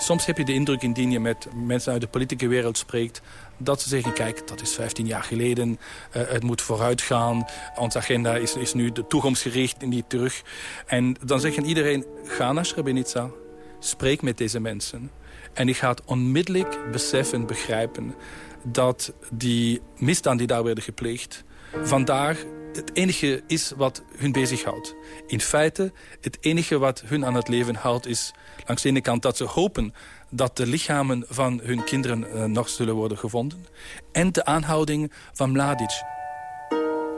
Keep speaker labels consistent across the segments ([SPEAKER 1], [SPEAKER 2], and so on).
[SPEAKER 1] Soms heb je de indruk, indien je met mensen uit de politieke wereld spreekt... dat ze zeggen, kijk, dat is 15 jaar geleden, uh, het moet vooruit gaan. Onze agenda is, is nu de toekomstgericht en niet terug. En dan zeggen iedereen, ga naar Srebrenica, spreek met deze mensen. En je gaat onmiddellijk beseffen, begrijpen... dat die misdaad die daar werden gepleegd... vandaag het enige is wat hun bezighoudt. In feite, het enige wat hun aan het leven houdt is langs de ene kant dat ze hopen dat de lichamen van hun kinderen uh, nog zullen worden gevonden. En de aanhouding van Mladic.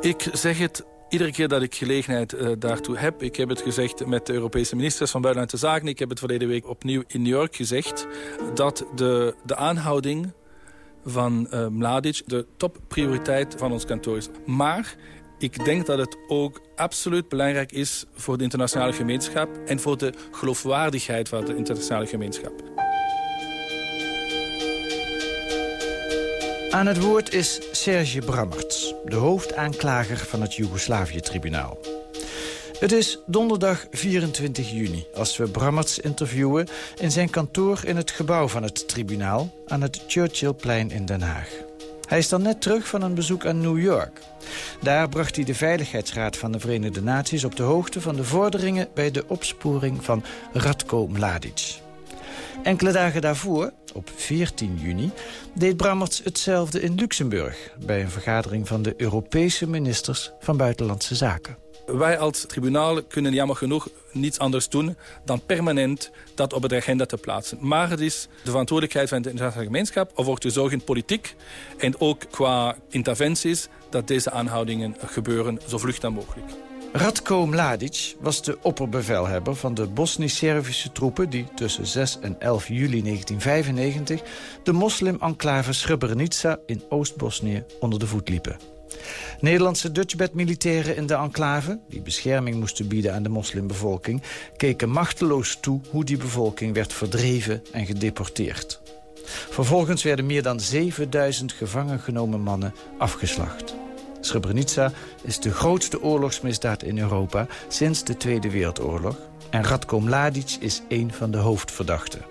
[SPEAKER 1] Ik zeg het iedere keer dat ik gelegenheid uh, daartoe heb. Ik heb het gezegd met de Europese ministers van Buitenlandse Zaken. Ik heb het verleden week opnieuw in New York gezegd. Dat de, de aanhouding van uh, Mladic de topprioriteit van ons kantoor is. Maar ik denk dat het ook absoluut belangrijk is voor de internationale gemeenschap... en voor de geloofwaardigheid van de internationale gemeenschap.
[SPEAKER 2] Aan het woord is Serge Brammerts, de hoofdaanklager van het Joegoslavië-tribunaal. Het is donderdag 24 juni als we Brammerts interviewen... in zijn kantoor in het gebouw van het tribunaal aan het Churchillplein in Den Haag. Hij is dan net terug van een bezoek aan New York. Daar bracht hij de Veiligheidsraad van de Verenigde Naties op de hoogte van de vorderingen bij de opsporing van Radko Mladic. Enkele dagen daarvoor, op 14 juni, deed Brammerts hetzelfde in Luxemburg... bij een vergadering van de Europese ministers van Buitenlandse Zaken.
[SPEAKER 1] Wij als tribunaal kunnen jammer genoeg niets anders doen dan permanent dat op de agenda te plaatsen. Maar het is de verantwoordelijkheid van de internationale gemeenschap ervoor te zorgen, politiek en ook qua interventies, dat deze aanhoudingen gebeuren zo vlug dan mogelijk.
[SPEAKER 2] Radko Mladic was de opperbevelhebber van de Bosnisch-Servische troepen... die tussen 6 en 11 juli 1995 de moslim-enclave Srebrenica in Oost-Bosnië onder de voet liepen. Nederlandse Dutchbed-militairen in de enclave... die bescherming moesten bieden aan de moslimbevolking... keken machteloos toe hoe die bevolking werd verdreven en gedeporteerd. Vervolgens werden meer dan 7000 gevangen genomen mannen afgeslacht. Srebrenica is de grootste oorlogsmisdaad in Europa sinds de Tweede Wereldoorlog... en Radko Mladic is een van de hoofdverdachten.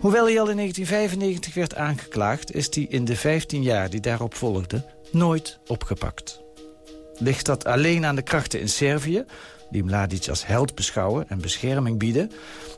[SPEAKER 2] Hoewel hij al in 1995 werd aangeklaagd... is hij in de 15 jaar die daarop volgden nooit opgepakt. Ligt dat alleen aan de krachten in Servië... die Mladic als held beschouwen en bescherming bieden...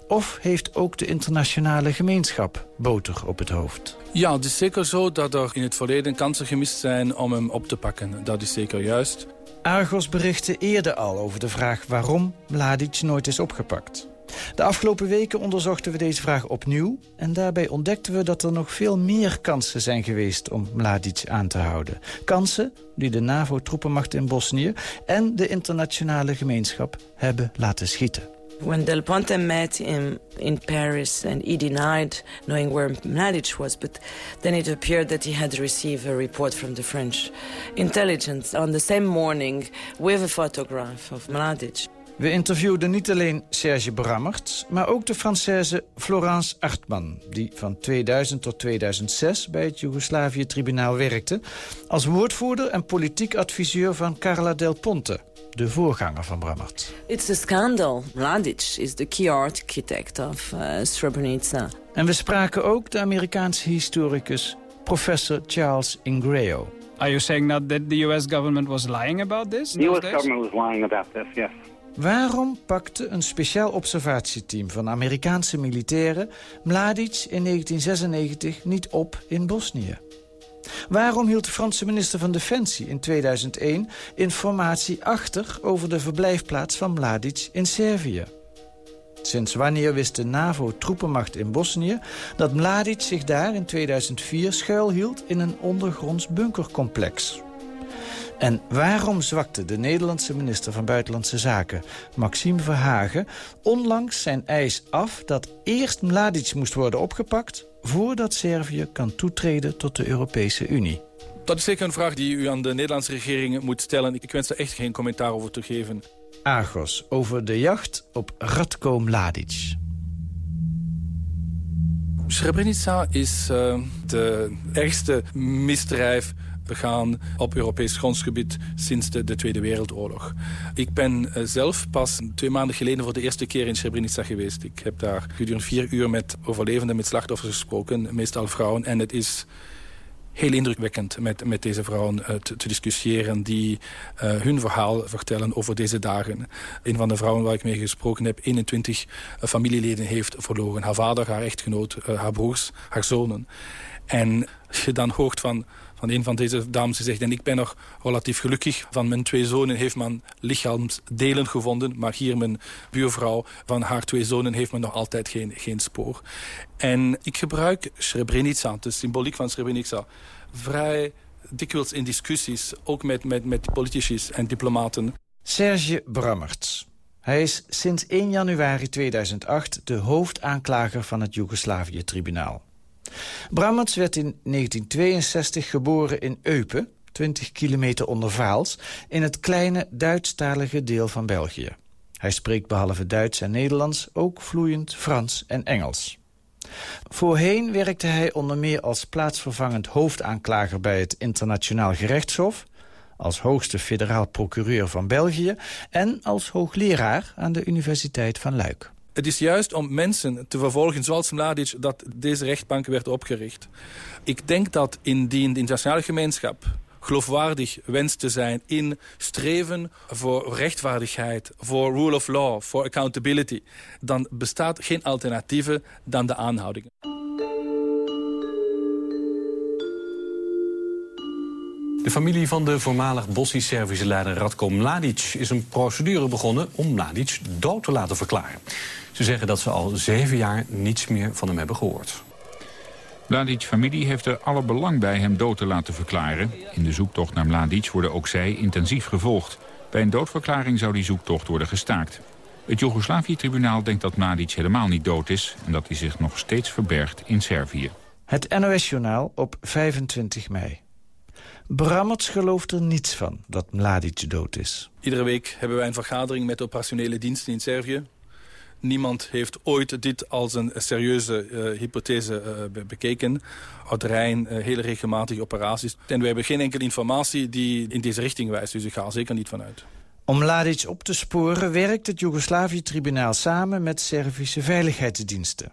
[SPEAKER 2] of heeft ook de internationale gemeenschap boter op het hoofd?
[SPEAKER 1] Ja, het is zeker zo dat er in het verleden kansen gemist zijn om hem op te pakken. Dat is zeker juist.
[SPEAKER 2] Argos berichtte eerder al over de vraag waarom Mladic nooit is opgepakt. De afgelopen weken onderzochten we deze vraag opnieuw... en daarbij ontdekten we dat er nog veel meer kansen zijn geweest om Mladic aan te houden. Kansen die de NAVO-troepenmacht in Bosnië en de internationale gemeenschap hebben laten schieten.
[SPEAKER 3] When Del Ponte met him in Paris and he denied knowing where Mladic was, but then it appeared that he had received a report from the French intelligence on the same morning with a photograph of Mladic.
[SPEAKER 2] We interviewden niet alleen Serge Brammerts, maar ook de Française Florence Artman... die van 2000 tot 2006 bij het Joegoslavië-tribunaal werkte... als woordvoerder en politiek adviseur van Carla Del Ponte de voorganger van Brammerts.
[SPEAKER 3] It's a scandal. Mladic is the key architect of uh, Srebrenica.
[SPEAKER 2] En we spraken ook de Amerikaanse historicus professor Charles Ingrao.
[SPEAKER 4] Are you saying that the US government was lying about this?
[SPEAKER 5] The US government was lying about this, yes.
[SPEAKER 2] Waarom pakte een speciaal observatieteam van Amerikaanse militairen... Mladic in 1996 niet op in Bosnië? Waarom hield de Franse minister van Defensie in 2001 informatie achter... over de verblijfplaats van Mladic in Servië? Sinds wanneer wist de NAVO-troepenmacht in Bosnië... dat Mladic zich daar in 2004 schuilhield in een ondergronds bunkercomplex... En waarom zwakte de Nederlandse minister van Buitenlandse Zaken, Maxime Verhagen, onlangs zijn eis af dat eerst Mladic moest worden opgepakt voordat Servië kan toetreden tot de Europese Unie?
[SPEAKER 1] Dat is zeker een vraag die u aan de Nederlandse regering moet stellen. Ik wens er echt geen commentaar over te geven.
[SPEAKER 2] Argos over de jacht op Radko Mladic.
[SPEAKER 1] Srebrenica is uh, de ergste misdrijf begaan op Europees grondsgebied sinds de, de Tweede Wereldoorlog. Ik ben eh, zelf pas twee maanden geleden voor de eerste keer in Srebrenica geweest. Ik heb daar gedurende vier uur met overlevenden, met slachtoffers gesproken, meestal vrouwen. En het is heel indrukwekkend met, met deze vrouwen uh, te, discussiëren... die uh, hun verhaal vertellen over deze dagen. Een van de vrouwen waar ik mee gesproken heb... 21 uh, familieleden heeft verloren. Haar vader, haar echtgenoot, haar broers, haar zonen. En je dan hoort van van een van deze dames zegt... en ik ben nog relatief gelukkig. Van mijn twee zonen heeft men lichaamsdelen gevonden... maar hier mijn buurvrouw van haar twee zonen heeft men nog altijd geen, geen spoor. En ik gebruik Srebrenica, de symboliek van Srebrenica... vrij dikwijls in discussies, ook met, met, met politici en diplomaten.
[SPEAKER 2] Serge Brammerts. Hij is sinds 1 januari 2008 de hoofdaanklager van het Joegoslavië-tribunaal. Brammerts werd in 1962 geboren in Eupen, 20 kilometer onder Vaals... in het kleine Duitsstalige deel van België. Hij spreekt behalve Duits en Nederlands ook vloeiend Frans en Engels. Voorheen werkte hij onder meer als plaatsvervangend hoofdaanklager... bij het Internationaal Gerechtshof als hoogste federaal procureur van België... en als hoogleraar aan de Universiteit van Luik.
[SPEAKER 1] Het is juist om mensen te vervolgen zoals Mladic dat deze rechtbank werd opgericht. Ik denk dat indien de internationale gemeenschap geloofwaardig wenst te zijn in streven voor rechtvaardigheid, voor rule of law, voor accountability, dan bestaat geen alternatieve dan de aanhoudingen.
[SPEAKER 6] De familie van de voormalig Bosnisch-Servische leider Radko Mladic is een procedure begonnen om Mladic dood te laten verklaren. Ze zeggen dat ze al zeven jaar niets meer van hem hebben gehoord.
[SPEAKER 7] Mladic familie heeft er alle belang bij hem dood te laten verklaren. In de zoektocht naar Mladic worden ook zij intensief gevolgd. Bij een doodverklaring zou die zoektocht worden gestaakt. Het Joegoslavië-tribunaal denkt dat Mladic helemaal niet dood is... en dat hij zich nog steeds verbergt in Servië.
[SPEAKER 2] Het NOS-journaal op 25 mei. Brammerts gelooft er niets van dat Mladic dood is.
[SPEAKER 1] Iedere week hebben wij een vergadering met de operationele diensten in Servië. Niemand heeft ooit dit als een serieuze uh, hypothese uh, bekeken. Uit Rijn, uh, hele regelmatige operaties. En we hebben geen enkele informatie die in deze richting wijst. Dus ik ga er zeker niet vanuit.
[SPEAKER 2] Om Mladic op te sporen werkt het Joegoslavië-tribunaal samen met Servische veiligheidsdiensten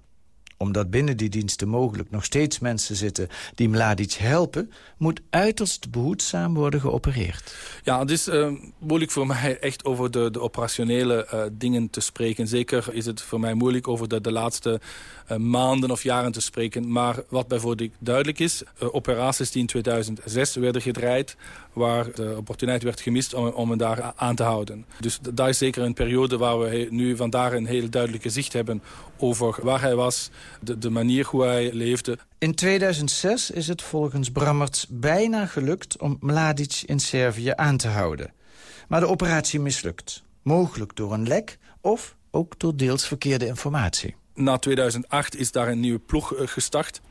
[SPEAKER 2] omdat binnen die diensten mogelijk nog steeds mensen zitten die Mladic helpen... moet uiterst behoedzaam worden geopereerd.
[SPEAKER 1] Ja, het is uh, moeilijk voor mij echt over de, de operationele uh, dingen te spreken. Zeker is het voor mij moeilijk over de, laatste maanden of jaren te spreken. Maar wat bijvoorbeeld duidelijk is, operaties die in 2006 werden gedraaid... waar de opportuniteit werd gemist om, om hem daar aan te houden. Dus daar is zeker een periode waar we nu vandaag een heel duidelijke zicht hebben... over waar hij was, de, de manier hoe hij leefde.
[SPEAKER 2] In 2006 is het volgens Brammerts bijna gelukt om Mladic in Servië aan te houden. Maar de operatie mislukt. Mogelijk door een lek of ook door deels verkeerde informatie.
[SPEAKER 1] Na 2008 is daar een nieuwe ploeg eh, gestart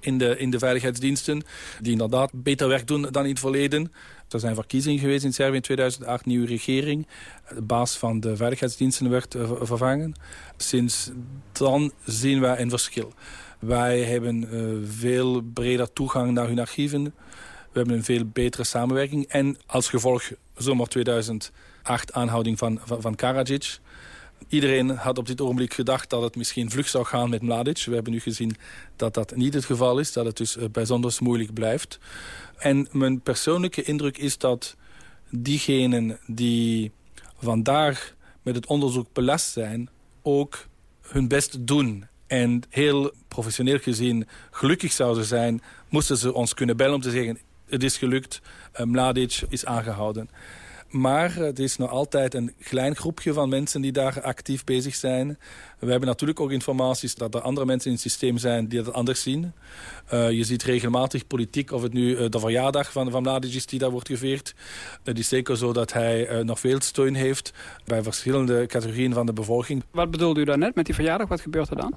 [SPEAKER 1] in de, in de veiligheidsdiensten... die inderdaad beter werk doen dan in het verleden. Er zijn verkiezingen geweest in Servië in 2008, nieuwe regering. De baas van de veiligheidsdiensten werd uh, vervangen. Sinds dan zien wij een verschil. Wij hebben uh, veel breder toegang naar hun archieven. We hebben een veel betere samenwerking. En als gevolg zomer 2008 aanhouding van, van, van Karadzic... Iedereen had op dit ogenblik gedacht dat het misschien vlug zou gaan met Mladic. We hebben nu gezien dat dat niet het geval is. Dat het dus uh, bijzonder moeilijk blijft. En mijn persoonlijke indruk is dat diegenen die vandaag met het onderzoek belast zijn... ook hun best doen. En heel professioneel gezien gelukkig zouden zijn... moesten ze ons kunnen bellen om te zeggen... het is gelukt, uh, Mladic is aangehouden. Maar het is nog altijd een klein groepje van mensen die daar actief bezig zijn. We hebben natuurlijk ook informaties dat er andere mensen in het systeem zijn die dat anders zien. Uh, je ziet regelmatig politiek, of het nu uh, de verjaardag van, van Mladic die daar wordt gevierd. Het is zeker zo dat hij uh, nog veel steun heeft bij verschillende categorieën van de bevolking.
[SPEAKER 4] Wat bedoelde u daarnet met die verjaardag? Wat gebeurt er dan?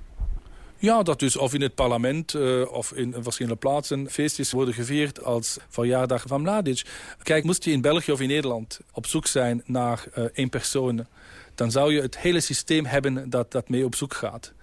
[SPEAKER 1] Ja, dat dus of in het parlement uh, of in verschillende plaatsen feestjes worden gevierd als verjaardag van Mladic. Kijk, moest je in België of in Nederland op zoek zijn naar uh, één persoon dan zou je het hele systeem hebben dat, dat mee op zoek gaat.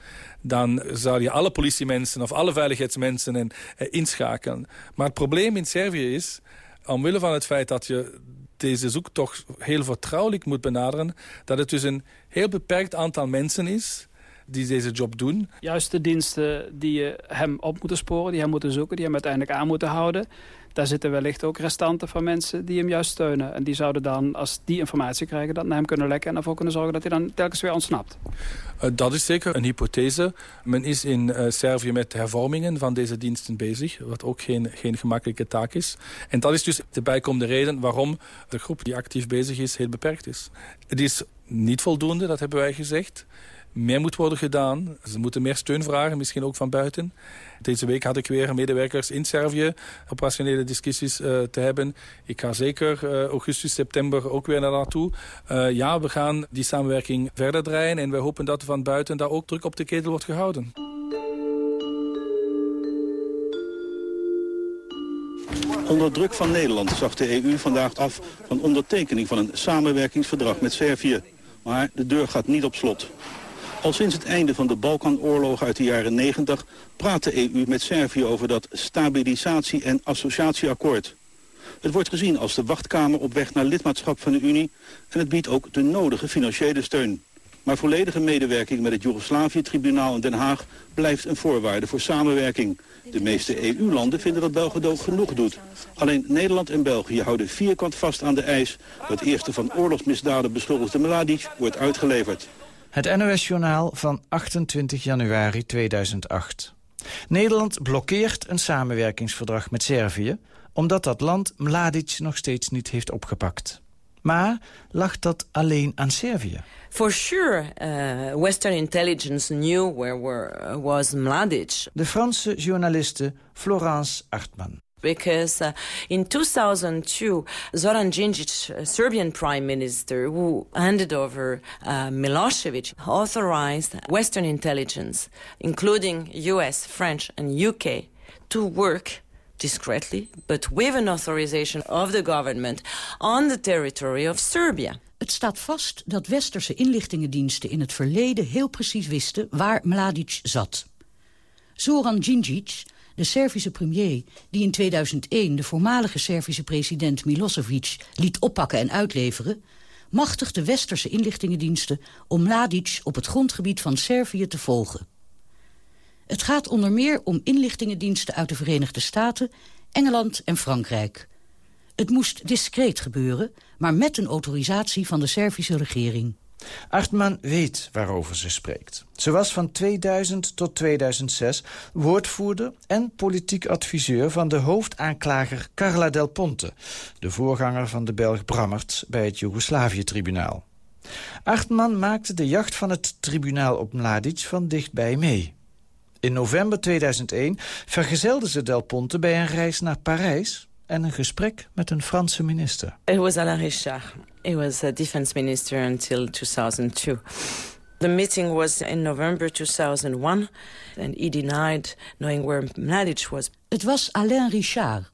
[SPEAKER 1] Dan zou je alle politiemensen of alle veiligheidsmensen en, eh, inschakelen. Maar het probleem in Servië is, omwille van het feit dat je deze zoektocht heel vertrouwelijk moet benaderen... dat het dus een heel beperkt aantal mensen is die deze job doen.
[SPEAKER 4] Juist de diensten die hem op moeten sporen, die hem moeten zoeken... die hem uiteindelijk aan moeten houden... daar zitten wellicht ook restanten van mensen die hem juist steunen. En die zouden dan, als die informatie krijgen, dat naar hem kunnen lekken... en ervoor kunnen zorgen dat hij dan telkens weer ontsnapt.
[SPEAKER 1] Uh, dat is zeker een hypothese. Men is in uh, Servië met hervormingen van deze diensten bezig... wat ook geen, geen gemakkelijke taak is. En dat is dus de bijkomende reden waarom de groep die actief bezig is... heel beperkt is. Het is niet voldoende, dat hebben wij gezegd meer moet worden gedaan. Ze moeten meer steun vragen, misschien ook van buiten. Deze week had ik weer medewerkers in Servië operationele discussies uh, te hebben. Ik ga zeker uh, augustus, september ook weer naar naartoe. Uh, ja, we gaan die samenwerking verder draaien en we hopen dat van buiten daar ook druk op de ketel wordt gehouden.
[SPEAKER 8] Onder druk van Nederland zag de EU vandaag af van ondertekening van een samenwerkingsverdrag met Servië. Maar de deur gaat niet op slot. Al sinds het einde van de Balkanoorlog uit de jaren 90 praat de EU met Servië over dat stabilisatie- en associatieakkoord. Het wordt gezien als de wachtkamer op weg naar lidmaatschap van de Unie en het biedt ook de nodige financiële steun. Maar volledige medewerking met het Joegoslavië-tribunaal in Den Haag blijft een voorwaarde voor samenwerking. De meeste EU-landen vinden dat Belgedoog genoeg doet. Alleen Nederland en België houden vierkant vast aan de eis... dat eerste van oorlogsmisdaden beschuldigde Mladic wordt uitgeleverd.
[SPEAKER 2] Het NOS-journaal van 28 januari 2008. Nederland blokkeert een samenwerkingsverdrag met Servië... omdat dat land Mladic nog steeds niet heeft opgepakt. Maar lag dat alleen aan Servië?
[SPEAKER 3] For sure, uh, Western intelligence knew where were, was Mladic.
[SPEAKER 2] De Franse journaliste Florence Artman
[SPEAKER 3] because uh, in 2002, Zoran Djindjic, uh, Serbian prime minister, who handed over uh, Milosevic, authorized Western intelligence, including US, French, and UK, to work discreetly, but with an authorization of the government on the territory of Serbia.
[SPEAKER 9] Het staat vast dat westerse inlichtingendiensten in het verleden heel precies wisten waar Mladic zat. Zoran Djindjic de Servische premier die in 2001 de voormalige Servische president Milosevic liet oppakken en uitleveren, machtigde westerse inlichtingendiensten om Mladic op het grondgebied van Servië te volgen. Het gaat onder meer om inlichtingendiensten uit de Verenigde Staten, Engeland en Frankrijk. Het moest discreet gebeuren, maar met een autorisatie van de Servische regering.
[SPEAKER 2] Artman weet waarover ze spreekt. Ze was van 2000 tot 2006 woordvoerder en politiek adviseur... van de hoofdaanklager Carla Del Ponte... de voorganger van de Belg Brammert bij het Joegoslavië-tribunaal. Maakte de jacht van het tribunaal op Mladic van dichtbij mee. In november 2001 vergezelde ze Del Ponte bij een reis naar Parijs en een gesprek met een Franse minister.
[SPEAKER 3] It was Alain Richard. He was a defense minister until 2002. The meeting was in November 2001 and he denied knowing where Mladic was.
[SPEAKER 9] Het was Alain Richard.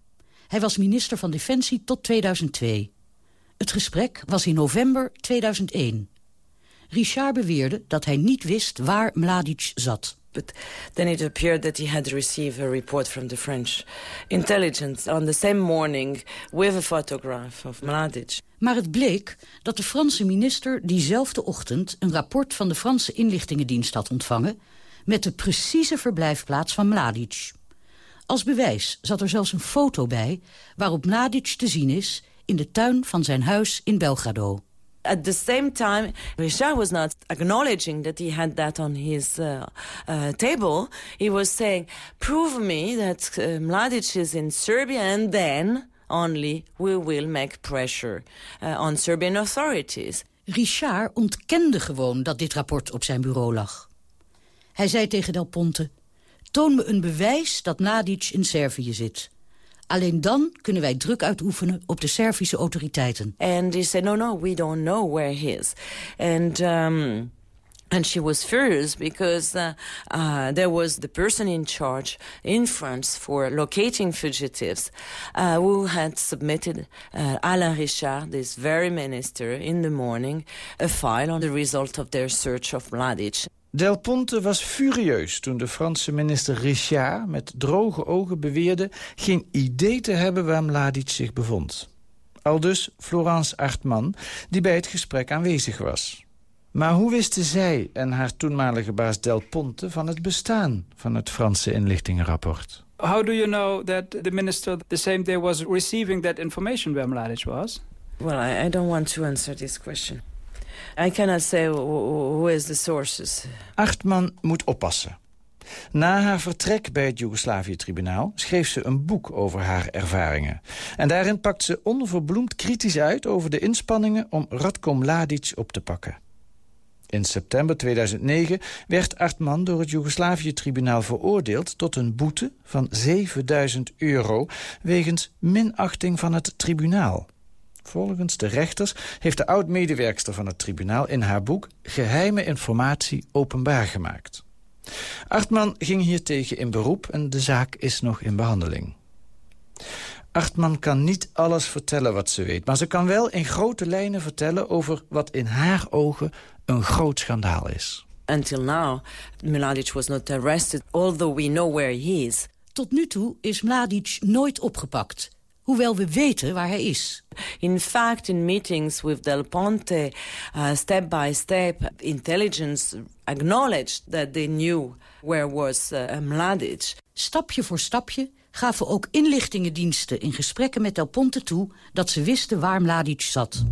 [SPEAKER 9] Hij was minister van Defensie tot 2002. Het gesprek was in november 2001. Richard beweerde dat hij niet wist waar Mladic zat.
[SPEAKER 3] Then it appeared that he had received a report from the French intelligence on the same morning with a photograph of Mladic.
[SPEAKER 9] Maar het bleek dat de Franse minister diezelfde ochtend een rapport van de Franse inlichtingendienst had ontvangen met de precieze verblijfplaats van Mladic. Als bewijs zat er zelfs een foto bij waarop Mladic te zien is in de tuin van zijn huis in Belgrado.
[SPEAKER 3] At the same time, Richard was not acknowledging that he had that on his uh, uh, table. He was saying, prove me that uh, Mladic is in Serbia and then only we will make pressure uh, on Serbian authorities.
[SPEAKER 9] Richard ontkende gewoon dat dit rapport op zijn bureau lag. Hij zei tegen Del Ponte... Toon me een bewijs dat Mladic in Servië zit. Alleen dan kunnen wij druk uitoefenen op de Servische autoriteiten.
[SPEAKER 3] And he said, no, no, we don't know where he is. And... Um, And she was furious because uh, uh, there was the person in charge in France for locating fugitives uh, who had submitted uh, Alain Richard, this very minister, in the morning, a file on the result of their search of Mladic.
[SPEAKER 2] Del Ponte was furieus toen de Franse minister Richard met droge ogen beweerde geen idee te hebben waar Mladic zich bevond. Aldus Florence Artman, die bij het gesprek aanwezig was. Maar hoe wisten zij en haar toenmalige baas Del Ponte van het bestaan van het Franse inlichtingenrapport?
[SPEAKER 4] How do you know that the minister the same day was receiving that information where Mladic was?
[SPEAKER 3] Well, I, I don't want to answer this question. I cannot say who is the sources.
[SPEAKER 2] Achtman moet oppassen. Na haar vertrek bij het Joegoslavië-tribunaal schreef ze een boek over haar ervaringen. En daarin pakt ze onverbloemd kritisch uit over de inspanningen om Radko Mladic op te pakken. In september 2009 werd Artman door het Joegoslavië-tribunaal veroordeeld... tot een boete van 7000 euro wegens minachting van het tribunaal. Volgens de rechters heeft de oud-medewerkster van het tribunaal in haar boek... geheime informatie openbaar gemaakt. Artman ging hiertegen in beroep en de zaak is nog in behandeling. Artman kan niet alles vertellen wat ze weet... maar ze kan wel in grote lijnen vertellen over wat in haar ogen een groot schandaal is.
[SPEAKER 3] Until now, Mladic was not arrested, although we know where he is.
[SPEAKER 9] Tot nu toe is Mladic nooit opgepakt, hoewel we weten waar hij is.
[SPEAKER 3] In fact, in meetings with Del Ponte, uh, step by step, intelligence acknowledged that they knew where was uh, Mladic.
[SPEAKER 9] Stapje voor stapje gaven ook inlichtingendiensten in gesprekken met Del Ponte toe dat ze wisten waar Mladic zat.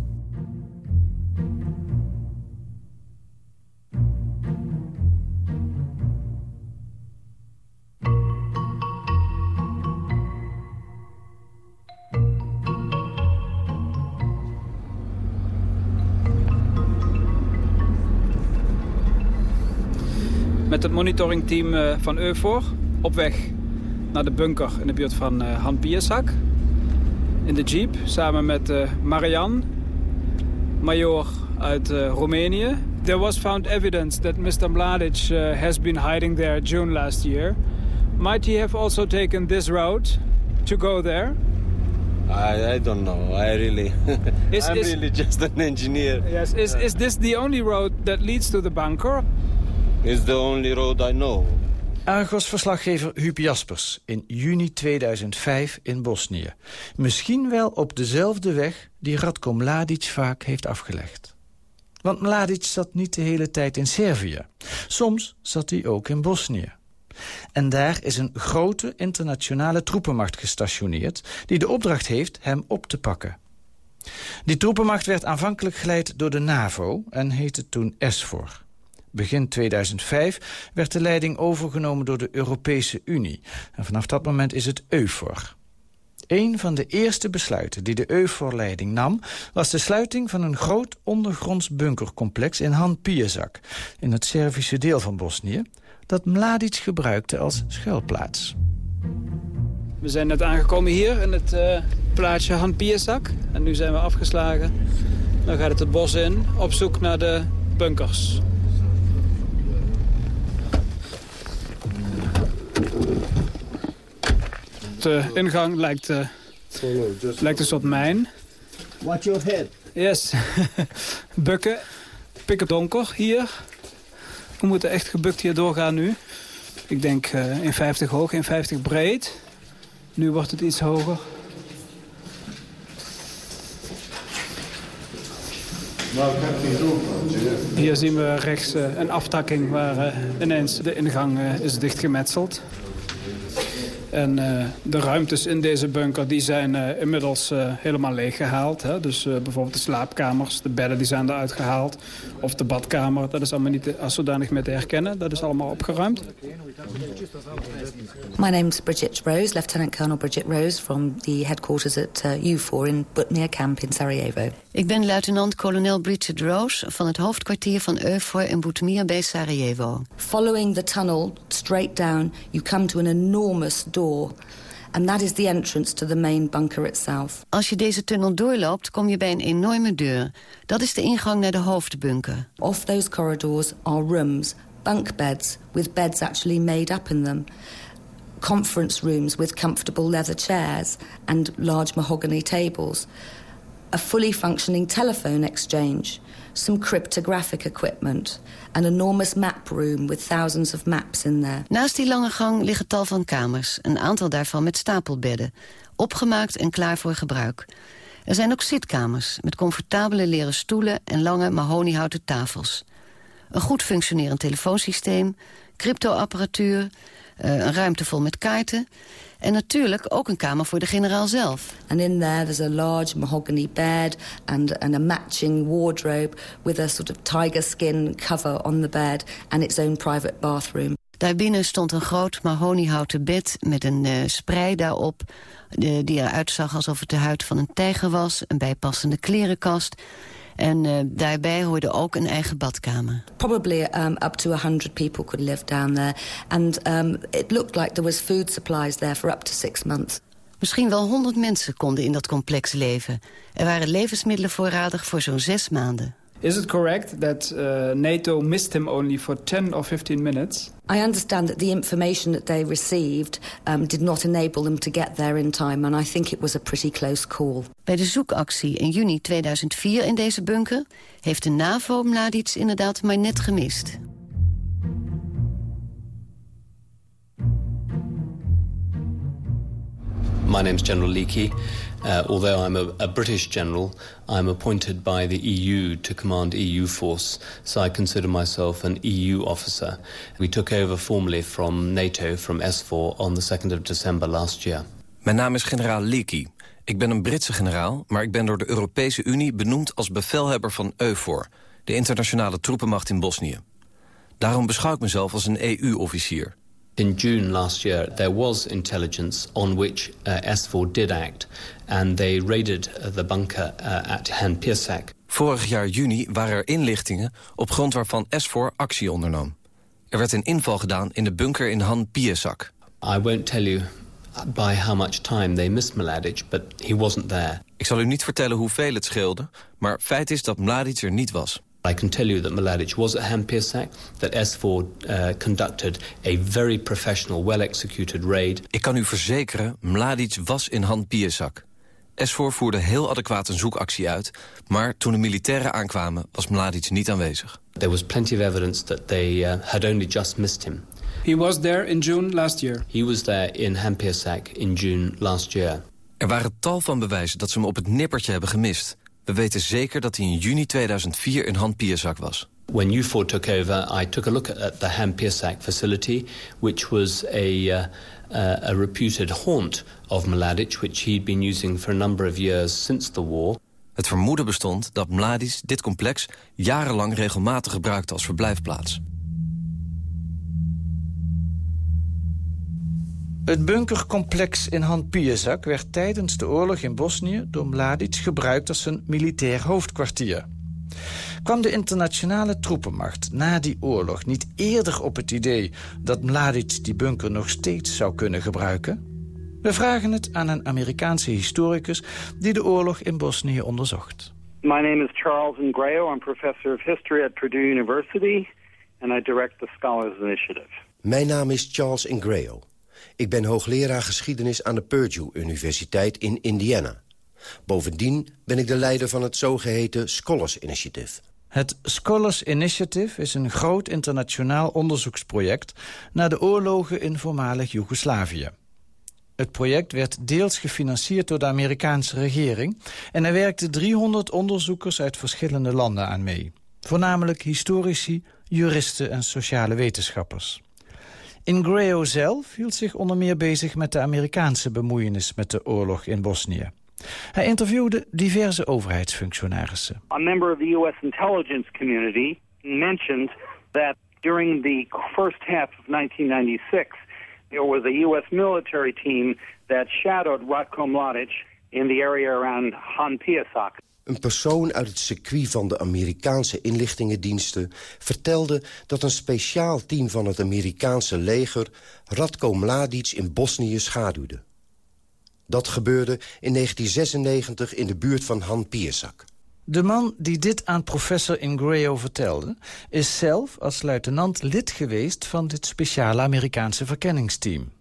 [SPEAKER 4] Met het monitoringteam eh, van EUFOR op weg naar de bunker in de buurt van uh, Han Piersak. In de jeep samen met uh, Marian, major uit Roemenië. There was found evidence that Mr. Mladic has been hiding there June last year. Might he have also taken this route to go there?
[SPEAKER 10] I, I don't know. I really, is, I'm is, really just an engineer.
[SPEAKER 4] Yes. Is is this the only road that leads to the bunker?
[SPEAKER 10] It's the only road I know.
[SPEAKER 2] Argos-verslaggever Huub Jaspers in juni 2005 in Bosnië. Misschien wel op dezelfde weg die Radko Mladic vaak heeft afgelegd. Want Mladic zat niet de hele tijd in Servië. Soms zat hij ook in Bosnië. En daar is een grote internationale troepenmacht gestationeerd... die de opdracht heeft hem op te pakken. Die troepenmacht werd aanvankelijk geleid door de NAVO en heette toen ESFOR. Begin 2005 werd de leiding overgenomen door de Europese Unie. En vanaf dat moment is het EUFOR. Een van de eerste besluiten die de EUFOR-leiding nam... was de sluiting van een groot ondergronds bunkercomplex in Han Pijesak... in het Servische deel van Bosnië, dat Mladic gebruikte als schuilplaats.
[SPEAKER 4] We zijn net aangekomen hier in het uh, plaatsje Han. En nu zijn we afgeslagen. Dan gaat het het bos in, op zoek naar de bunkers. De ingang lijkt, uh, lijkt een soort mijn.
[SPEAKER 10] Watch your head.
[SPEAKER 4] Yes. Bukken. Pikken donker hier. We moeten echt gebukt hier doorgaan nu. Ik denk uh, 1,50 hoog, 1,50 breed. Nu wordt het iets hoger. Hier zien we rechts uh, een aftakking waar uh, ineens de ingang uh, is dichtgemetseld. En de ruimtes in deze bunker die zijn inmiddels helemaal leeggehaald. Dus bijvoorbeeld de slaapkamers, de bedden die zijn eruit gehaald. Of de badkamer, dat is allemaal niet als zodanig meer te herkennen. Dat is allemaal opgeruimd.
[SPEAKER 11] My name is Bridget Rose, Lieutenant Colonel Bridget Rose... from the headquarters at U4 in Butnia Camp in Sarajevo.
[SPEAKER 12] Ik ben luitenant-kolonel Bridget Rose van het hoofdkwartier van EUFOR in Butmir bij Sarajevo.
[SPEAKER 11] Following the tunnel straight down, you come to an enormous door. And that is the entrance to the main bunker itself.
[SPEAKER 12] Als je deze tunnel doorloopt, kom je bij een enorme deur. Dat is de ingang naar de hoofdbunker.
[SPEAKER 11] Off those corridors are rooms, bunk beds, with beds actually made up in them. Conference rooms with comfortable leather chairs and large mahogany tables. A fully functioning telephone exchange some cryptographic equipment... an enormous map room with thousands of maps in there.
[SPEAKER 12] Naast die lange gang liggen tal van kamers, een aantal daarvan met stapelbedden. Opgemaakt en klaar voor gebruik. Er zijn ook zitkamers met comfortabele leren stoelen en lange mahoniehouten tafels. Een goed functionerend telefoonsysteem, cryptoapparatuur, eh, een ruimte vol met kaarten... En natuurlijk ook een kamer voor de generaal zelf.
[SPEAKER 11] And in there there's a large mahogany bed and, and a matching wardrobe with a sort of tiger skin cover on the bed and its own private bathroom.
[SPEAKER 12] Daarbinnen stond een groot mahoniehouten bed met een uh, sprei daarop... Uh, die eruit zag alsof het de huid van een tijger was, een bijpassende klerenkast... En uh, daarbij hoorde ook een eigen badkamer.
[SPEAKER 11] Probably um, up to 100 people could live down there. And um, it looked like there was food supplies there for up to six months.
[SPEAKER 12] Misschien wel 100 mensen konden in dat complex leven. Er waren levensmiddelen voorradig voor zo'n zes maanden.
[SPEAKER 4] Is it correct that uh, NATO missed him only for 10 or 15 minutes?
[SPEAKER 11] I understand that the information that they received um, did not enable them to get there in time, and I think it was a pretty close call.
[SPEAKER 12] Bij de zoekactie in juni 2004 in deze bunker heeft de NAVO Mladic inderdaad maar net gemist.
[SPEAKER 13] My name is General Leakey. Uh, although I'm a, a, British general, I'm appointed by the EU to command EU force, so I consider myself an EU officer. We took over formally from NATO, from S4, on the 2nd of December last year.
[SPEAKER 14] Mijn naam is generaal Leakey. Ik ben een Britse generaal, maar ik ben door de Europese Unie benoemd als bevelhebber van EUFOR, de internationale troepenmacht in Bosnië. Daarom beschouw ik mezelf als een EU-officier.
[SPEAKER 13] In June last year, there was intelligence on which uh, S4 did act, and they raided uh, the bunker uh, at Han Pirsak.
[SPEAKER 14] Vorig jaar juni waren er inlichtingen op grond waarvan S4 actie ondernam. Er werd een inval gedaan in de bunker in Han Pirsak.
[SPEAKER 13] I won't tell you by how much time they missed Mladic, but he wasn't there.
[SPEAKER 14] Ik zal u niet vertellen hoeveel het scheelde, maar feit is dat Mladic er niet was.
[SPEAKER 13] I can tell you that Mladic was at Hampirsak, that S4 uh, conducted a very professional, well-executed raid.
[SPEAKER 14] Ik kan u verzekeren, Mladic was in Han Piersak. S4 voerde heel adequaat een zoekactie uit, maar toen de militairen aankwamen was Mladic niet aanwezig.
[SPEAKER 13] There was plenty of evidence that they uh, had only just missed him.
[SPEAKER 4] He was there in June last year.
[SPEAKER 13] He was there in Hampirsak in June last year.
[SPEAKER 14] Er waren tal van bewijzen dat ze hem op het nippertje hebben gemist. We weten zeker dat hij in juni 2004 in Han Piersak was.
[SPEAKER 13] When U4 took over, I took a look at the Han facility, which was a, uh, uh, a reputed haunt of Mladic, which he'd been using for a number of years since the war.
[SPEAKER 14] Het vermoeden bestond dat Mladic dit complex jarenlang regelmatig gebruikte als verblijfplaats.
[SPEAKER 2] Het bunkercomplex in Han Pijesak werd tijdens de oorlog in Bosnië... door Mladic gebruikt als een militair hoofdkwartier. Kwam de internationale troepenmacht na die oorlog niet eerder op het idee... dat Mladic die bunker nog steeds zou kunnen gebruiken? We vragen het aan een Amerikaanse historicus... die de oorlog in Bosnië onderzocht.
[SPEAKER 5] My name is Charles Ingrao. I'm professor of history at Purdue University... and I direct the Scholars Initiative.
[SPEAKER 15] Mijn naam is Charles Ingrao. Ik ben hoogleraar geschiedenis aan de Purdue Universiteit in Indiana. Bovendien ben ik de leider van het zogeheten Scholars Initiative.
[SPEAKER 2] Het Scholars Initiative is een groot internationaal onderzoeksproject... naar de oorlogen in voormalig Joegoslavië. Het project werd deels gefinancierd door de Amerikaanse regering... en er werkten 300 onderzoekers uit verschillende landen aan mee. Voornamelijk historici, juristen en sociale wetenschappers. Ingrao zelf hield zich onder meer bezig met de Amerikaanse bemoeienis met de oorlog in Bosnië. Hij interviewde diverse overheidsfunctionarissen.
[SPEAKER 5] A member of the U.S. intelligence community mentioned that during the first half of 1996 there was a U.S. military team that shadowed Ratko Mladic in the area around Han Piasak.
[SPEAKER 15] Een persoon uit het circuit van de Amerikaanse inlichtingendiensten... vertelde dat een speciaal team van het Amerikaanse leger... Radko Mladic in Bosnië schaduwde. Dat gebeurde in 1996 in de buurt van Han Piersak.
[SPEAKER 2] De man die dit aan professor Ingreo vertelde... is zelf als luitenant lid geweest van dit speciale Amerikaanse verkenningsteam.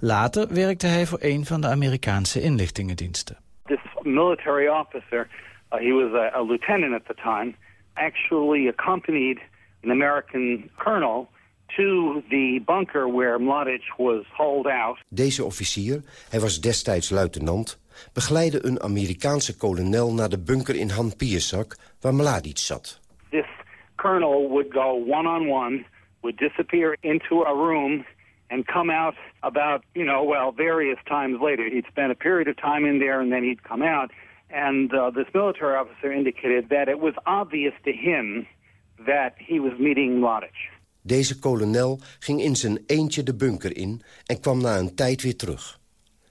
[SPEAKER 2] Later werkte hij voor een van de Amerikaanse inlichtingendiensten.
[SPEAKER 5] This military officer, uh, he was a, a lieutenant at the time, actually accompanied an American colonel to the bunker where Mladic was hauled out.
[SPEAKER 15] Deze officier, hij was destijds luitenant, begeleidde een Amerikaanse kolonel naar de bunker in Han Piersak, waar Mladic zat.
[SPEAKER 5] This colonel would go one-on-one, would disappear into a room and come out about, you know, well, various times later. He'd spend a period of time in there and then he'd come out. And uh, this military officer indicated that it was obvious to him that he was meeting Mladic.
[SPEAKER 15] Deze kolonel ging in zijn eentje de bunker in en kwam na een tijd weer terug.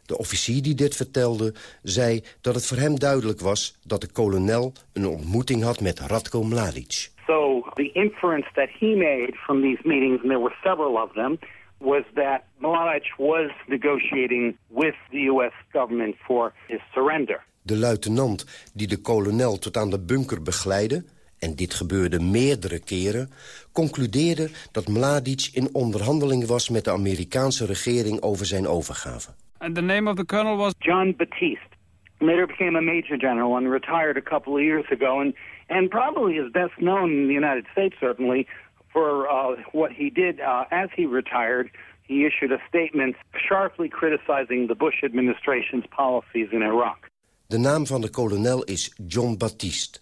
[SPEAKER 15] De officier die dit vertelde, zei dat het voor hem duidelijk was... dat de kolonel een ontmoeting had met Radko Mladic.
[SPEAKER 5] So the inference that he made from these meetings, and there were several of them... was that Mladic was negotiating with the U.S. government for his surrender.
[SPEAKER 15] De luitenant die de kolonel tot aan de bunker begeleidde en dit gebeurde meerdere keren... concludeerde dat Mladic in onderhandeling was met de Amerikaanse regering over zijn overgave.
[SPEAKER 4] And the name of the colonel was
[SPEAKER 5] John Batiste. Later became a major general and retired a couple of years ago, and and probably is best known in the United States certainly for uh, what he did uh, as he retired. He issued a statement sharply criticizing the Bush administration's policies in Iraq.
[SPEAKER 15] De naam van de kolonel is John Batiste.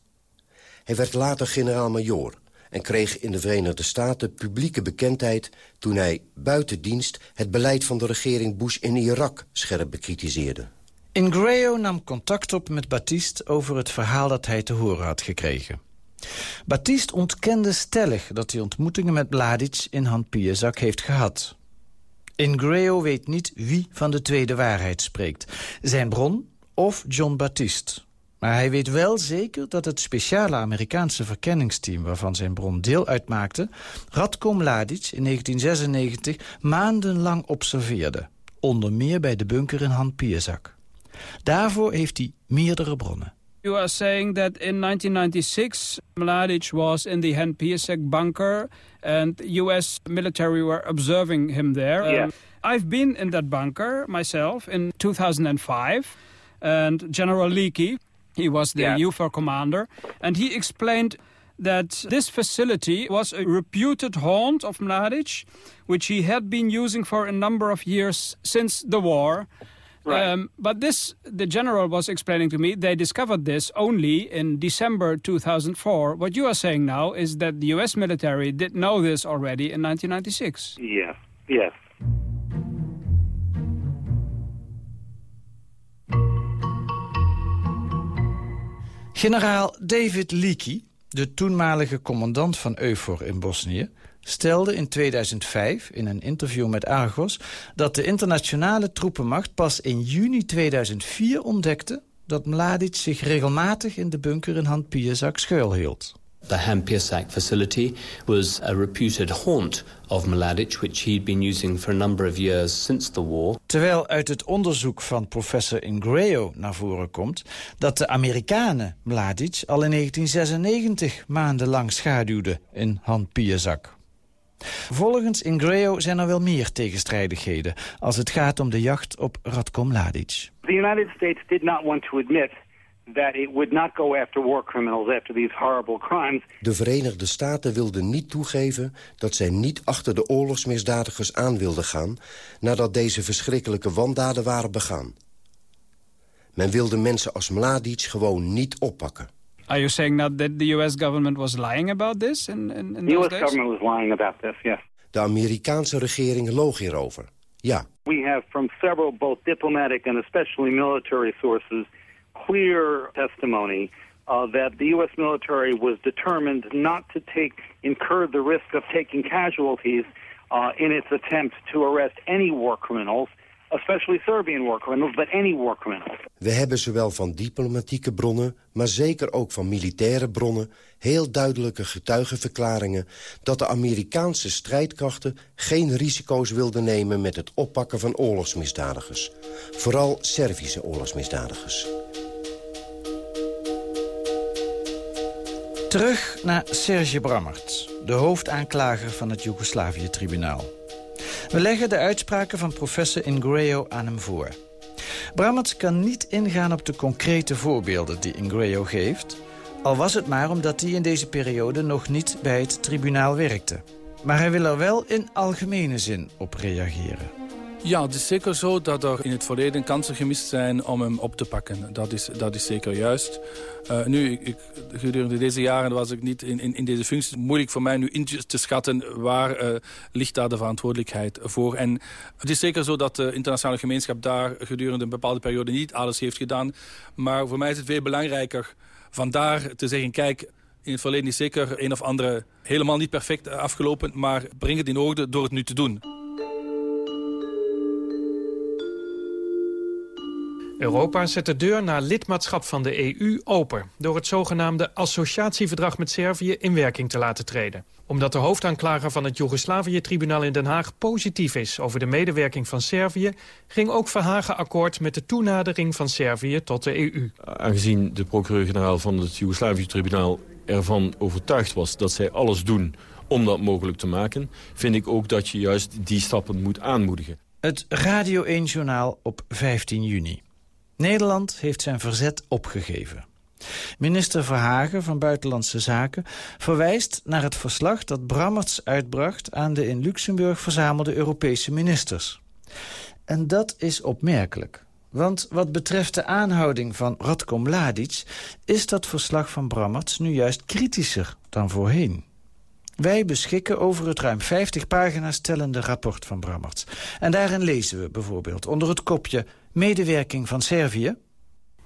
[SPEAKER 15] Hij werd later generaal-majoor en kreeg in de Verenigde Staten publieke bekendheid... toen hij buiten dienst het beleid van de regering Bush in Irak scherp bekritiseerde.
[SPEAKER 2] Ingreo nam contact op met Batiste over het verhaal dat hij te horen had gekregen. Batiste ontkende stellig dat hij ontmoetingen met Mladic in Han heeft gehad. Ingreo weet niet wie van de tweede waarheid spreekt. Zijn bron of John Batiste. Maar hij weet wel zeker dat het speciale Amerikaanse verkenningsteam... waarvan zijn bron deel uitmaakte... Radko Mladic in 1996 maandenlang observeerde. Onder meer bij de bunker in Han Pierzak. Daarvoor heeft hij meerdere bronnen.
[SPEAKER 4] You are saying that in 1996 Mladic was in the Han Piersek bunker and US military were observing him there.
[SPEAKER 5] Yeah.
[SPEAKER 4] Um, I've been in that bunker myself in 2005 and General Leakey, he was the
[SPEAKER 5] Yeah.
[SPEAKER 4] UFO commander, and he explained that this facility was a reputed haunt of Mladic, which he had been using for a number of years since the war.
[SPEAKER 5] Right.
[SPEAKER 4] Um, but this, the general was explaining to me, they discovered this only in December 2004. What you are saying now is that the US military did know this already in 1996.
[SPEAKER 5] Yes, yes.
[SPEAKER 2] Generaal David Leakey, de toenmalige commandant van EUFOR in Bosnië... stelde in 2005 in een interview met Argos... dat de internationale troepenmacht pas in juni 2004 ontdekte... dat Mladic zich regelmatig in de bunker in Han Pierzak schuilhield.
[SPEAKER 13] The Han Pirsak facility was a reputed haunt of Mladic, which he'd been using for a number of years since the war.
[SPEAKER 2] Terwijl uit het onderzoek van professor Ingreo naar voren komt... dat de Amerikanen Mladic al in 1996 maandenlang schaduwden in Han Pierzak. Volgens Ingreo zijn er wel meer tegenstrijdigheden... als het gaat om de jacht op Radko Mladic.
[SPEAKER 5] The United States did not want to admit that it would not go after war criminals after these horrible crimes.
[SPEAKER 15] De Verenigde Staten wilden niet toegeven dat zij niet achter de oorlogsmisdadigers aan wilden gaan... nadat deze verschrikkelijke wandaden waren begaan. Men wilde mensen als Mladic gewoon niet oppakken.
[SPEAKER 4] Are you saying now that the US government was lying about this in, in, in
[SPEAKER 5] The
[SPEAKER 4] those
[SPEAKER 5] U.S.
[SPEAKER 4] days?
[SPEAKER 5] government was lying about this, yes.
[SPEAKER 15] De Amerikaanse regering loog hierover. Ja,
[SPEAKER 5] We have from several, both diplomatic and especially military sources, clear testimony uh, that the U.S. military was determined not to take, incur the risk of taking casualties uh, in its attempt to arrest any war criminals. especially Serbian war criminals, but any war criminals.
[SPEAKER 15] We hebben zowel van diplomatieke bronnen, maar zeker ook van militaire bronnen... heel duidelijke getuigenverklaringen dat de Amerikaanse strijdkrachten... geen risico's wilden nemen met het oppakken van oorlogsmisdadigers. Vooral Servische oorlogsmisdadigers.
[SPEAKER 2] Terug naar Serge Brammert, de hoofdaanklager van het Joegoslavië-tribunaal. We leggen de uitspraken van professor Ingreo aan hem voor. Brammert kan niet ingaan op de concrete voorbeelden die Ingreo geeft... al was het maar omdat hij in deze periode nog niet bij het tribunaal werkte. Maar hij wil er wel in algemene zin op reageren.
[SPEAKER 1] Ja, het is zeker zo dat er in het verleden kansen gemist zijn om hem op te pakken. Dat is, dat is zeker juist. Uh, nu, ik, gedurende deze jaren was ik niet in, in, deze functie. Moeilijk voor mij nu in te schatten waar uh, ligt daar de verantwoordelijkheid voor. En het is zeker zo dat de internationale gemeenschap daar gedurende een bepaalde periode niet alles heeft gedaan. Maar voor mij is het veel belangrijker vandaar te zeggen, kijk, in het verleden is zeker een of andere helemaal niet perfect afgelopen, maar breng het in orde door het nu te doen.
[SPEAKER 16] Europa zet de deur naar lidmaatschap van de EU open... door het zogenaamde associatieverdrag met Servië in werking te laten treden. Omdat de hoofdaanklager van het Joegoslavië-tribunaal in Den Haag positief is... over de medewerking van Servië... ging ook Verhagen akkoord met de toenadering van Servië tot de EU.
[SPEAKER 17] Aangezien de procureur-generaal van het Joegoslavië-tribunaal ervan overtuigd was... dat zij alles doen om dat mogelijk te maken... vind ik ook dat je juist die stappen moet aanmoedigen.
[SPEAKER 2] Het Radio 1-journaal op 15 juni. Nederland heeft zijn verzet opgegeven. Minister Verhagen van Buitenlandse Zaken verwijst naar het verslag dat Brammerts uitbracht aan de in Luxemburg verzamelde Europese ministers. En dat is opmerkelijk. Want wat betreft de aanhouding van Radko Mladic... is dat verslag van Brammerts nu juist kritischer dan voorheen. Wij beschikken over het ruim 50 pagina's tellende rapport van Brammerts. En daarin lezen we bijvoorbeeld onder het kopje medewerking van Servië...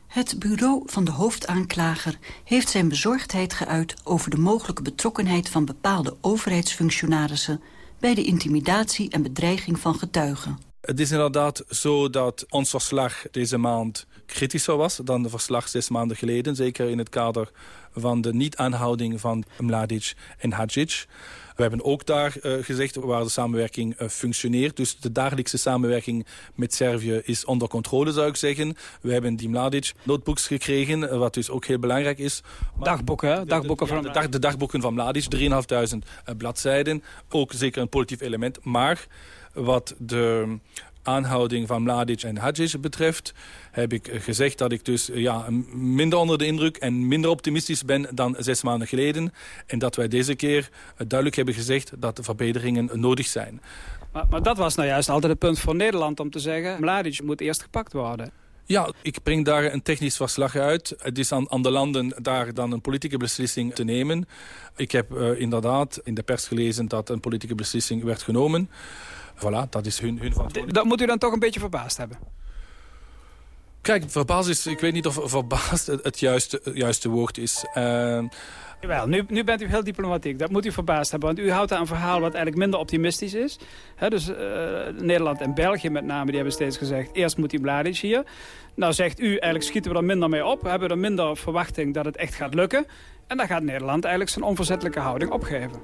[SPEAKER 9] Het bureau van de hoofdaanklager heeft zijn bezorgdheid geuit... over de mogelijke betrokkenheid van bepaalde overheidsfunctionarissen... bij de intimidatie en bedreiging van getuigen.
[SPEAKER 1] Het is inderdaad zo dat ons verslag deze maand kritischer was... dan de verslag zes maanden geleden. Zeker in het kader van de niet-aanhouding van Mladic en Hadjic. We hebben ook daar uh, gezegd waar de samenwerking uh, functioneert. Dus de dagelijkse samenwerking met Servië is onder controle, zou ik zeggen. We hebben die Mladic notebooks gekregen, uh, wat dus ook heel belangrijk is.
[SPEAKER 4] Maar dagboeken, dagboeken
[SPEAKER 1] van... De, de, de, dagboeken van Mladic, 3.500 bladzijden. Ook zeker een positief element. Maar wat de aanhouding van Mladic en Hadjic betreft... heb ik gezegd dat ik dus ja, minder onder de indruk en minder optimistisch ben dan zes maanden geleden. En dat wij deze keer duidelijk hebben gezegd dat de verbeteringen nodig zijn.
[SPEAKER 4] Maar, maar dat was nou juist altijd het punt voor Nederland om te zeggen... Mladic moet eerst gepakt worden.
[SPEAKER 1] Ja, ik breng daar een technisch verslag uit. Het is aan, aan de landen daar dan een politieke beslissing te nemen. Ik heb uh, inderdaad in de pers gelezen dat een politieke beslissing werd genomen. Voilà, dat is hun, hun verantwoordelijkheid.
[SPEAKER 4] Dat moet u dan toch een beetje verbaasd hebben?
[SPEAKER 1] Kijk, verbaasd is, ik weet niet of verbaasd het juiste, juiste woord is. Uh,
[SPEAKER 4] Jawel, nu, nu bent u heel diplomatiek. Dat moet u verbaasd hebben. Want u houdt aan een verhaal wat eigenlijk minder optimistisch is. He, dus uh, Nederland en België met name, die hebben steeds gezegd... eerst moet die Mladic hier. Nou zegt u, eigenlijk schieten we er minder mee op. We hebben er minder verwachting dat het echt gaat lukken. En dan gaat Nederland eigenlijk zijn onverzettelijke houding opgeven.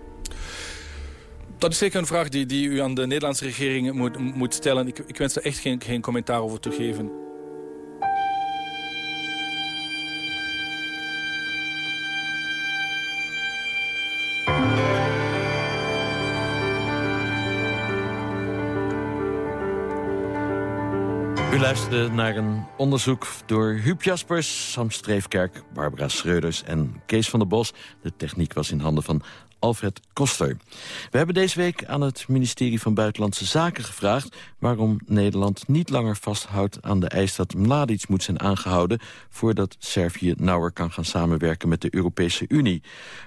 [SPEAKER 1] Dat is zeker een vraag die, die u aan de Nederlandse regering moet, moet stellen. Ik, ik wens er echt geen, geen commentaar over te geven.
[SPEAKER 18] U luisterde naar een onderzoek door Huub Jaspers, Sam Streefkerk, Barbara Schreuders en Kees van der Bos. De techniek was in handen van Alfred Koster. We hebben deze week aan het ministerie van Buitenlandse Zaken gevraagd... waarom Nederland niet langer vasthoudt aan de eis dat Mladic moet zijn aangehouden... voordat Servië nauwer kan gaan samenwerken met de Europese Unie.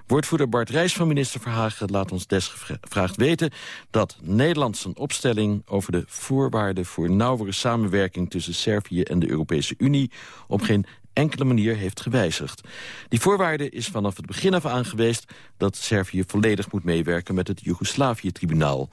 [SPEAKER 18] Woordvoerder Bart Rijs van minister Verhagen laat ons desgevraagd weten... dat Nederland zijn opstelling over de voorwaarden voor nauwere samenwerking... tussen Servië en de Europese Unie op geen enkele manier heeft gewijzigd. Die voorwaarde is vanaf het begin af aan geweest dat Servië volledig moet meewerken met het Joegoslavië-tribunaal.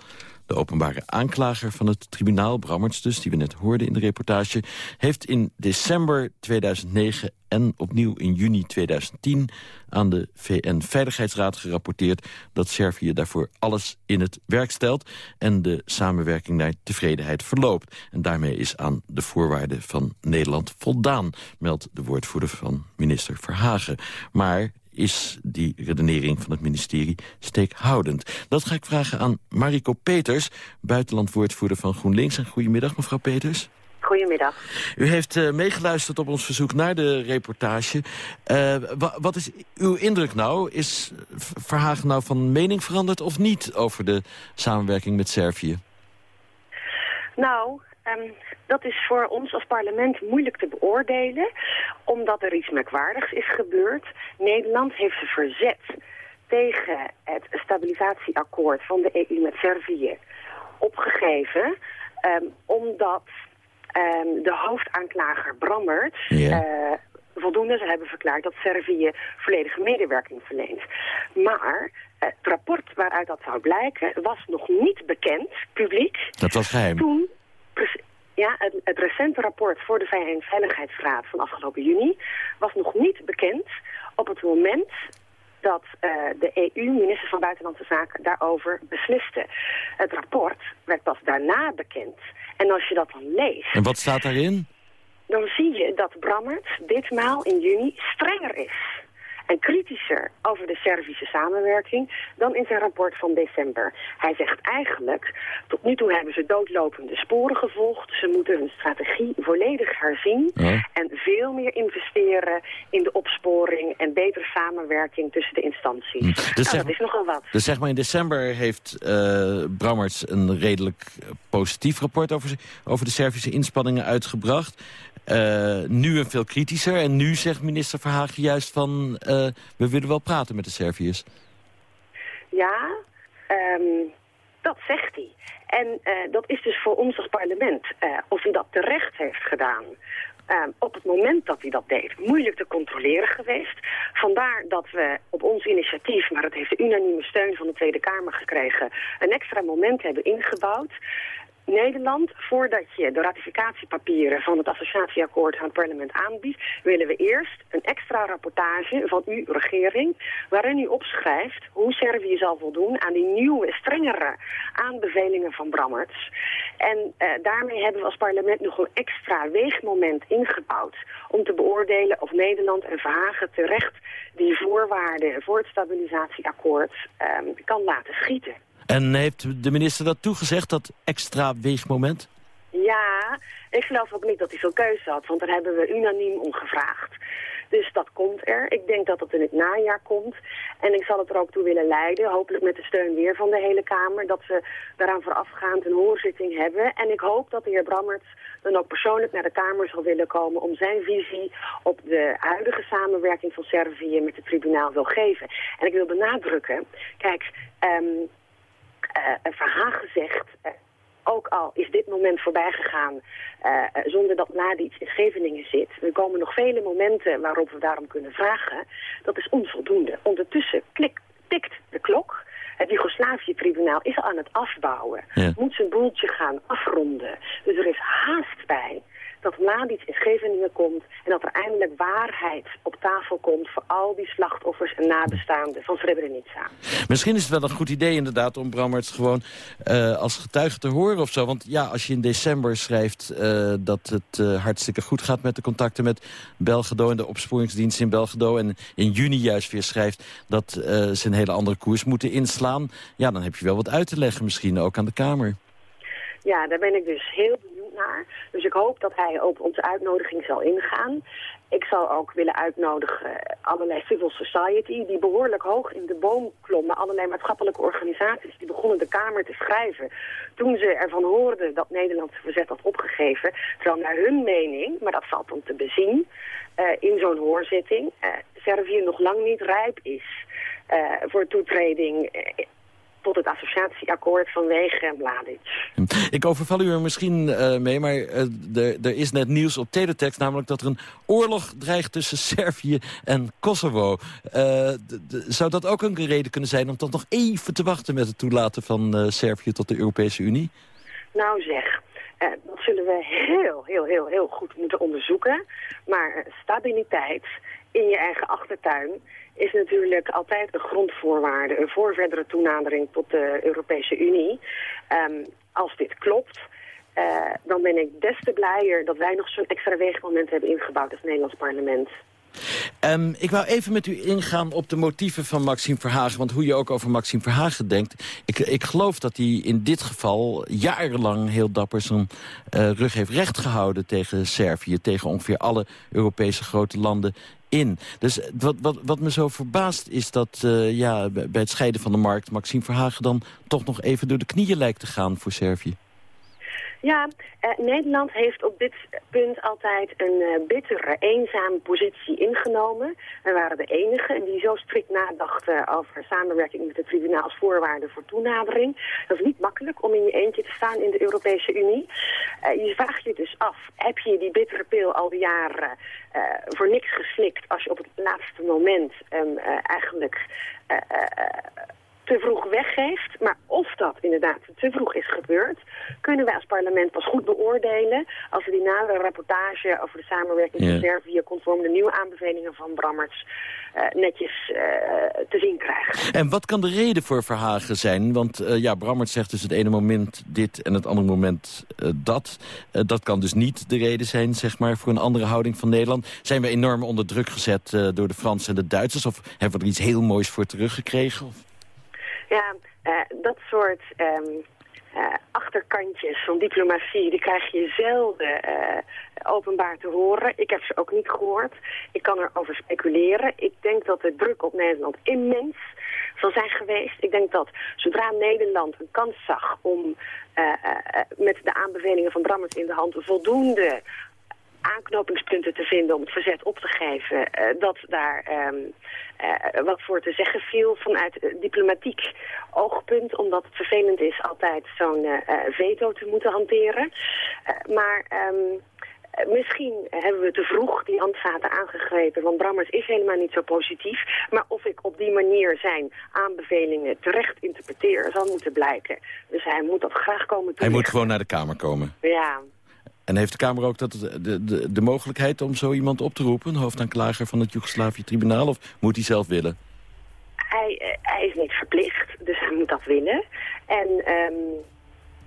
[SPEAKER 18] De openbare aanklager van het tribunaal, Brammerts dus, die we net hoorden in de reportage... heeft in december 2009 en opnieuw in juni 2010 aan de VN-veiligheidsraad gerapporteerd... dat Servië daarvoor alles in het werk stelt... en de samenwerking naar tevredenheid verloopt. En daarmee is aan de voorwaarden van Nederland voldaan... meldt de woordvoerder van minister Verhagen. Maar is die redenering van het ministerie steekhoudend? Dat ga ik vragen aan Mariko Peters, buitenlandwoordvoerder van GroenLinks. En goedemiddag, mevrouw Peters.
[SPEAKER 19] Goedemiddag.
[SPEAKER 18] U heeft uh, meegeluisterd op ons verzoek naar de reportage. Uh, wat is uw indruk nou? Is Verhagen nou van mening veranderd of niet over de samenwerking met Servië?
[SPEAKER 19] Nou, um, dat is voor ons als parlement moeilijk te beoordelen, omdat er iets merkwaardigs is gebeurd. Nederland heeft zich verzet tegen het stabilisatieakkoord van de EU met Servië opgegeven, um, omdat um, de hoofdaanklager Brammert uh, voldoende zou hebben verklaard dat Servië volledige medewerking verleent. Maar het rapport waaruit dat zou blijken was nog niet bekend, publiek.
[SPEAKER 18] Dat was geheim.
[SPEAKER 19] Toen, ja, het, het, recente rapport voor de VN-veiligheidsraad van afgelopen juni was nog niet bekend op het moment dat uh, de EU, minister van Buitenlandse Zaken, daarover besliste. Het rapport werd pas daarna bekend. En als je dat dan leest...
[SPEAKER 18] En wat staat daarin?
[SPEAKER 19] Dan zie je dat Brammert ditmaal in juni strenger is en kritischer over de Servische samenwerking dan in zijn rapport van december. Hij zegt eigenlijk, tot nu toe hebben ze doodlopende sporen gevolgd. Ze moeten hun strategie volledig herzien
[SPEAKER 18] ja.
[SPEAKER 19] en veel meer investeren in de opsporing en betere samenwerking tussen de instanties.
[SPEAKER 18] Hm. Dus
[SPEAKER 19] nou,
[SPEAKER 18] zeg,
[SPEAKER 19] dat is nogal wat.
[SPEAKER 18] Dus zeg maar in december heeft uh, Brammerts een redelijk positief rapport over, over de Servische inspanningen uitgebracht. Uh, nu een veel kritischer. En nu zegt minister Verhagen juist van... Uh, we willen wel praten met de Serviërs.
[SPEAKER 19] Ja, um, dat zegt hij. En uh, dat is dus voor ons als parlement. of hij dat terecht heeft gedaan... Um, op het moment dat hij dat deed, moeilijk te controleren geweest. Vandaar dat we op ons initiatief, maar het heeft de unanieme steun van de Tweede Kamer gekregen, een extra moment hebben ingebouwd. Nederland, voordat je de ratificatiepapieren van het associatieakkoord aan het parlement aanbiedt, willen we eerst een extra rapportage van uw regering, waarin u opschrijft hoe Servië zal voldoen aan die nieuwe, strengere aanbevelingen van Brammerts. En uh, daarmee hebben we als parlement nog een extra weegmoment ingebouwd om te beoordelen of Nederland en Verhagen terecht die voorwaarden voor het stabilisatieakkoord um, kan laten schieten.
[SPEAKER 18] En heeft de minister dat toegezegd, dat extra weegmoment?
[SPEAKER 19] Ja, ik geloof ook niet dat hij veel keuze had, want daar hebben we unaniem om gevraagd. Dus dat komt er. Ik denk dat het in het najaar komt. En ik zal het er ook toe willen leiden, hopelijk met de steun weer van de hele Kamer, dat we daaraan voorafgaand een hoorzitting hebben. En ik hoop dat de heer Brammerts dan ook persoonlijk naar de Kamer zal willen komen om zijn visie op de huidige samenwerking van Servië met het tribunaal wil geven. En ik wil benadrukken, kijk, um, uh, Verhagen zegt, uh, ook al is dit moment voorbij gegaan uh, zonder dat Mladic in Scheveningen zit. Er komen nog vele momenten waarop we daarom kunnen vragen. Dat is onvoldoende. Ondertussen klik, tikt de klok. Het Joegoslavië-tribunaal is aan het afbouwen.
[SPEAKER 18] Ja.
[SPEAKER 19] Moet zijn boeltje gaan afronden. Dus er is haast bij dat Mladic in Scheveningen komt... en dat er eindelijk waarheid op tafel komt... voor al die slachtoffers en nabestaanden van Srebrenica.
[SPEAKER 18] Misschien is het wel een goed idee inderdaad om Brammerts gewoon uh, als getuige te horen of zo. Want ja, als je in december schrijft uh, dat het uh, hartstikke goed gaat... met de contacten met Belgedo en de opsporingsdienst in Belgedo... en in juni juist weer schrijft dat ze een hele andere koers moeten inslaan... ja, dan heb je wel wat uit te leggen misschien ook aan de Kamer.
[SPEAKER 19] Ja, daar ben ik dus heel Dus ik hoop dat hij op onze uitnodiging zal ingaan. Ik zal ook willen uitnodigen allerlei civil society... die behoorlijk hoog in de boom klommen. Allerlei maatschappelijke organisaties die begonnen de Kamer te schrijven... toen ze ervan hoorden dat Nederland zijn verzet had opgegeven. Terwijl naar hun mening, maar dat valt om te bezien... Uh, in zo'n hoorzitting uh, Servië nog lang niet rijp is... Uh, voor toetreding tot het associatieakkoord vanwege Mladic.
[SPEAKER 18] Ik overval u er misschien uh, mee, maar uh, er is net nieuws op teletext... namelijk dat er een oorlog dreigt tussen Servië en Kosovo. Uh, zou dat ook een reden kunnen zijn om toch nog even te wachten... met het toelaten van Servië tot de Europese Unie?
[SPEAKER 19] Nou zeg, dat zullen we heel, heel, heel, heel goed moeten onderzoeken. Maar stabiliteit in je eigen achtertuin is natuurlijk altijd een grondvoorwaarde... voor verdere toenadering tot de Europese Unie. Um, als dit klopt, uh, dan ben ik des te blijer... dat wij nog zo'n extra weegmoment hebben ingebouwd als Nederlands parlement.
[SPEAKER 18] Um, ik wou even met u ingaan op de motieven van Maxime Verhagen. Want hoe je ook over Maxime Verhagen denkt... ik, ik geloof dat hij in dit geval jarenlang heel dapper zijn uh, rug heeft rechtgehouden tegen Servië. Tegen ongeveer alle Europese grote landen in. Dus wat, wat, wat me zo verbaast is dat uh, ja, bij het scheiden van de markt... Maxime Verhagen dan toch nog even door de knieën lijkt te gaan voor Servië.
[SPEAKER 19] Ja, eh, Nederland heeft op dit punt altijd een uh, bittere, eenzame positie ingenomen. We waren de enigen die zo strikt nadachten over samenwerking met het tribunaal als voorwaarde voor toenadering. Dat is niet makkelijk om in je eentje te staan in de Europese Unie. Uh, je vraagt je dus af, heb je die bittere pil al die jaren voor niks geslikt als je op het laatste moment eigenlijk te vroeg weggeeft. Maar of dat inderdaad te vroeg is gebeurd, kunnen wij als parlement pas goed beoordelen als we die nadere rapportage over de samenwerking met Servië conform de nieuwe aanbevelingen van Brammerts uh, netjes uh, te zien krijgen.
[SPEAKER 18] En wat kan de reden voor Verhagen zijn? Want uh, ja, Brammerts zegt dus het ene moment dit en het andere moment dat. dat kan dus niet de reden zijn zeg maar, voor een andere houding van Nederland. Zijn we enorm onder druk gezet door de Fransen en de Duitsers? Of hebben we er iets heel moois voor teruggekregen? Of?
[SPEAKER 19] Ja, uh, dat soort um, uh, achterkantjes van diplomatie, die krijg je zelden uh, openbaar te horen. Ik heb ze ook niet gehoord. Ik kan erover speculeren. Ik denk dat de druk op Nederland immens zal zijn geweest. Ik denk dat zodra Nederland een kans zag om met de aanbevelingen van Brammers in de hand voldoende aanknopingspunten te vinden om het verzet op te geven, uh, dat daar um, uh, wat voor te zeggen viel vanuit diplomatiek oogpunt, omdat het vervelend is altijd zo'n veto te moeten hanteren. maar um, Misschien hebben we te vroeg die handvaten aangegrepen, want Brammers is helemaal niet zo positief. Maar of ik op die manier zijn aanbevelingen terecht interpreteer, zal moeten blijken. Dus hij moet dat graag komen
[SPEAKER 18] Hij moet gewoon naar de Kamer komen.
[SPEAKER 19] Ja,
[SPEAKER 18] en heeft de Kamer ook dat, de, de, de mogelijkheid om zo iemand op te roepen... hoofdaanklager van het Joegoslavië-tribunaal, of moet hij zelf willen?
[SPEAKER 19] Hij, eh, hij is niet verplicht, dus hij moet dat willen. En um,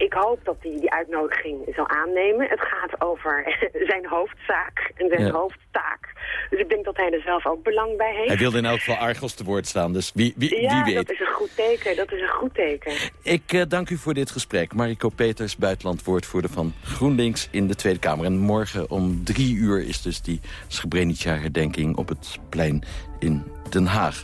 [SPEAKER 19] ik hoop dat hij die uitnodiging zal aannemen. Het gaat over zijn hoofdzaak en zijn hoofdtaak. Dus ik denk dat hij er zelf ook belang bij heeft.
[SPEAKER 18] Hij wilde in elk geval Argos te woord staan, dus wie, wie,
[SPEAKER 19] ja,
[SPEAKER 18] wie weet.
[SPEAKER 19] dat is een goed teken, dat is een goed teken.
[SPEAKER 18] Ik uh, dank u voor dit gesprek. Mariko Peters, buitenlandwoordvoerder van GroenLinks in de Tweede Kamer. En morgen om drie uur is dus die Srebrenica-herdenking op het plein in Den Haag.